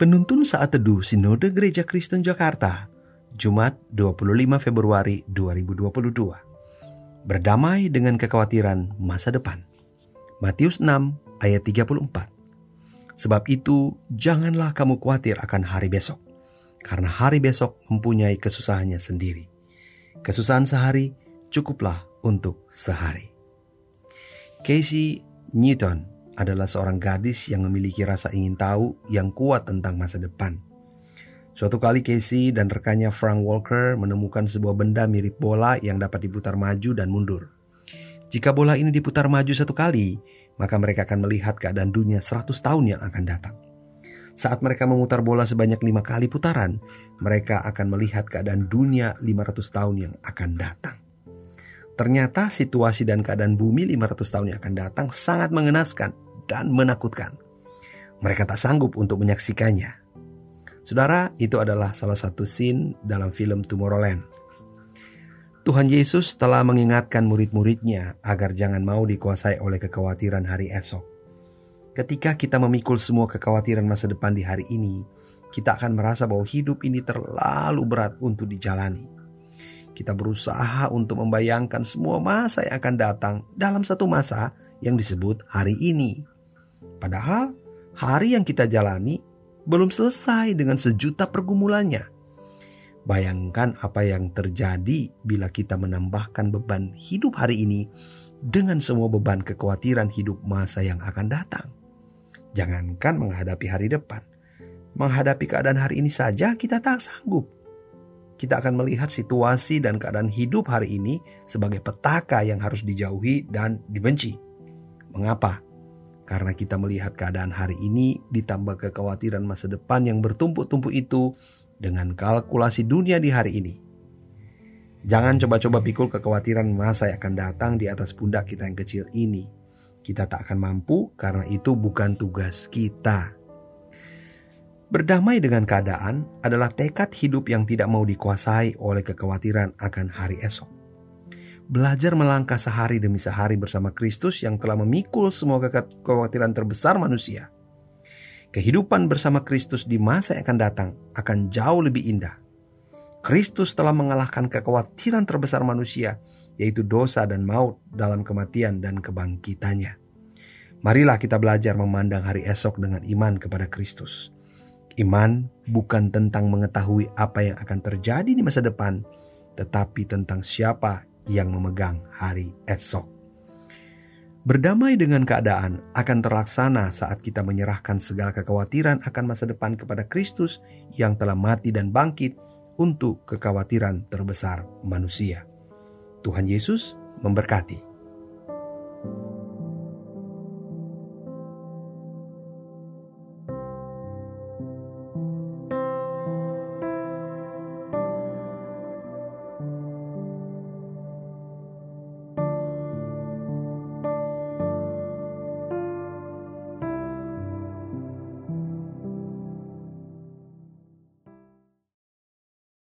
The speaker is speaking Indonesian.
Penuntun Saat Teduh Sinode Gereja Kristen Jakarta, Jumat 25 Februari 2022. Berdamai dengan kekhawatiran masa depan. Matius 6 ayat 34. Sebab itu, janganlah kamu khawatir akan hari besok, karena hari besok mempunyai kesusahannya sendiri. Kesusahan sehari cukuplah untuk sehari. Casey Newton adalah seorang gadis yang memiliki rasa ingin tahu yang kuat tentang masa depan. Suatu kali Casey dan rekannya Frank Walker menemukan sebuah benda mirip bola yang dapat diputar maju dan mundur. Jika bola ini diputar maju satu kali, maka mereka akan melihat keadaan dunia 100 tahun yang akan datang. Saat mereka memutar bola sebanyak lima kali putaran, mereka akan melihat keadaan dunia 500 tahun yang akan datang. Ternyata situasi dan keadaan bumi 500 tahun yang akan datang sangat mengenaskan dan menakutkan. Mereka tak sanggup untuk menyaksikannya. Saudara, itu adalah salah satu scene dalam film Tomorrowland. Tuhan Yesus telah mengingatkan murid-muridnya agar jangan mau dikuasai oleh kekhawatiran hari esok. Ketika kita memikul semua kekhawatiran masa depan di hari ini, kita akan merasa bahwa hidup ini terlalu berat untuk dijalani. Kita berusaha untuk membayangkan semua masa yang akan datang dalam satu masa yang disebut hari ini. Padahal hari yang kita jalani belum selesai dengan sejuta pergumulannya. Bayangkan apa yang terjadi bila kita menambahkan beban hidup hari ini dengan semua beban kekhawatiran hidup masa yang akan datang. Jangankan menghadapi hari depan, menghadapi keadaan hari ini saja kita tak sanggup. Kita akan melihat situasi dan keadaan hidup hari ini sebagai petaka yang harus dijauhi dan dibenci. Mengapa? Karena kita melihat keadaan hari ini ditambah kekhawatiran masa depan yang bertumpuk-tumpuk itu dengan kalkulasi dunia di hari ini. Jangan coba-coba pikul kekhawatiran masa yang akan datang di atas pundak kita yang kecil ini. Kita tak akan mampu karena itu bukan tugas kita. Berdamai dengan keadaan adalah tekad hidup yang tidak mau dikuasai oleh kekhawatiran akan hari esok belajar melangkah sehari demi sehari bersama Kristus yang telah memikul semua kekhawatiran terbesar manusia. Kehidupan bersama Kristus di masa yang akan datang akan jauh lebih indah. Kristus telah mengalahkan kekhawatiran terbesar manusia, yaitu dosa dan maut dalam kematian dan kebangkitannya. Marilah kita belajar memandang hari esok dengan iman kepada Kristus. Iman bukan tentang mengetahui apa yang akan terjadi di masa depan, tetapi tentang siapa yang memegang hari esok. Berdamai dengan keadaan akan terlaksana saat kita menyerahkan segala kekhawatiran akan masa depan kepada Kristus yang telah mati dan bangkit untuk kekhawatiran terbesar manusia. Tuhan Yesus memberkati.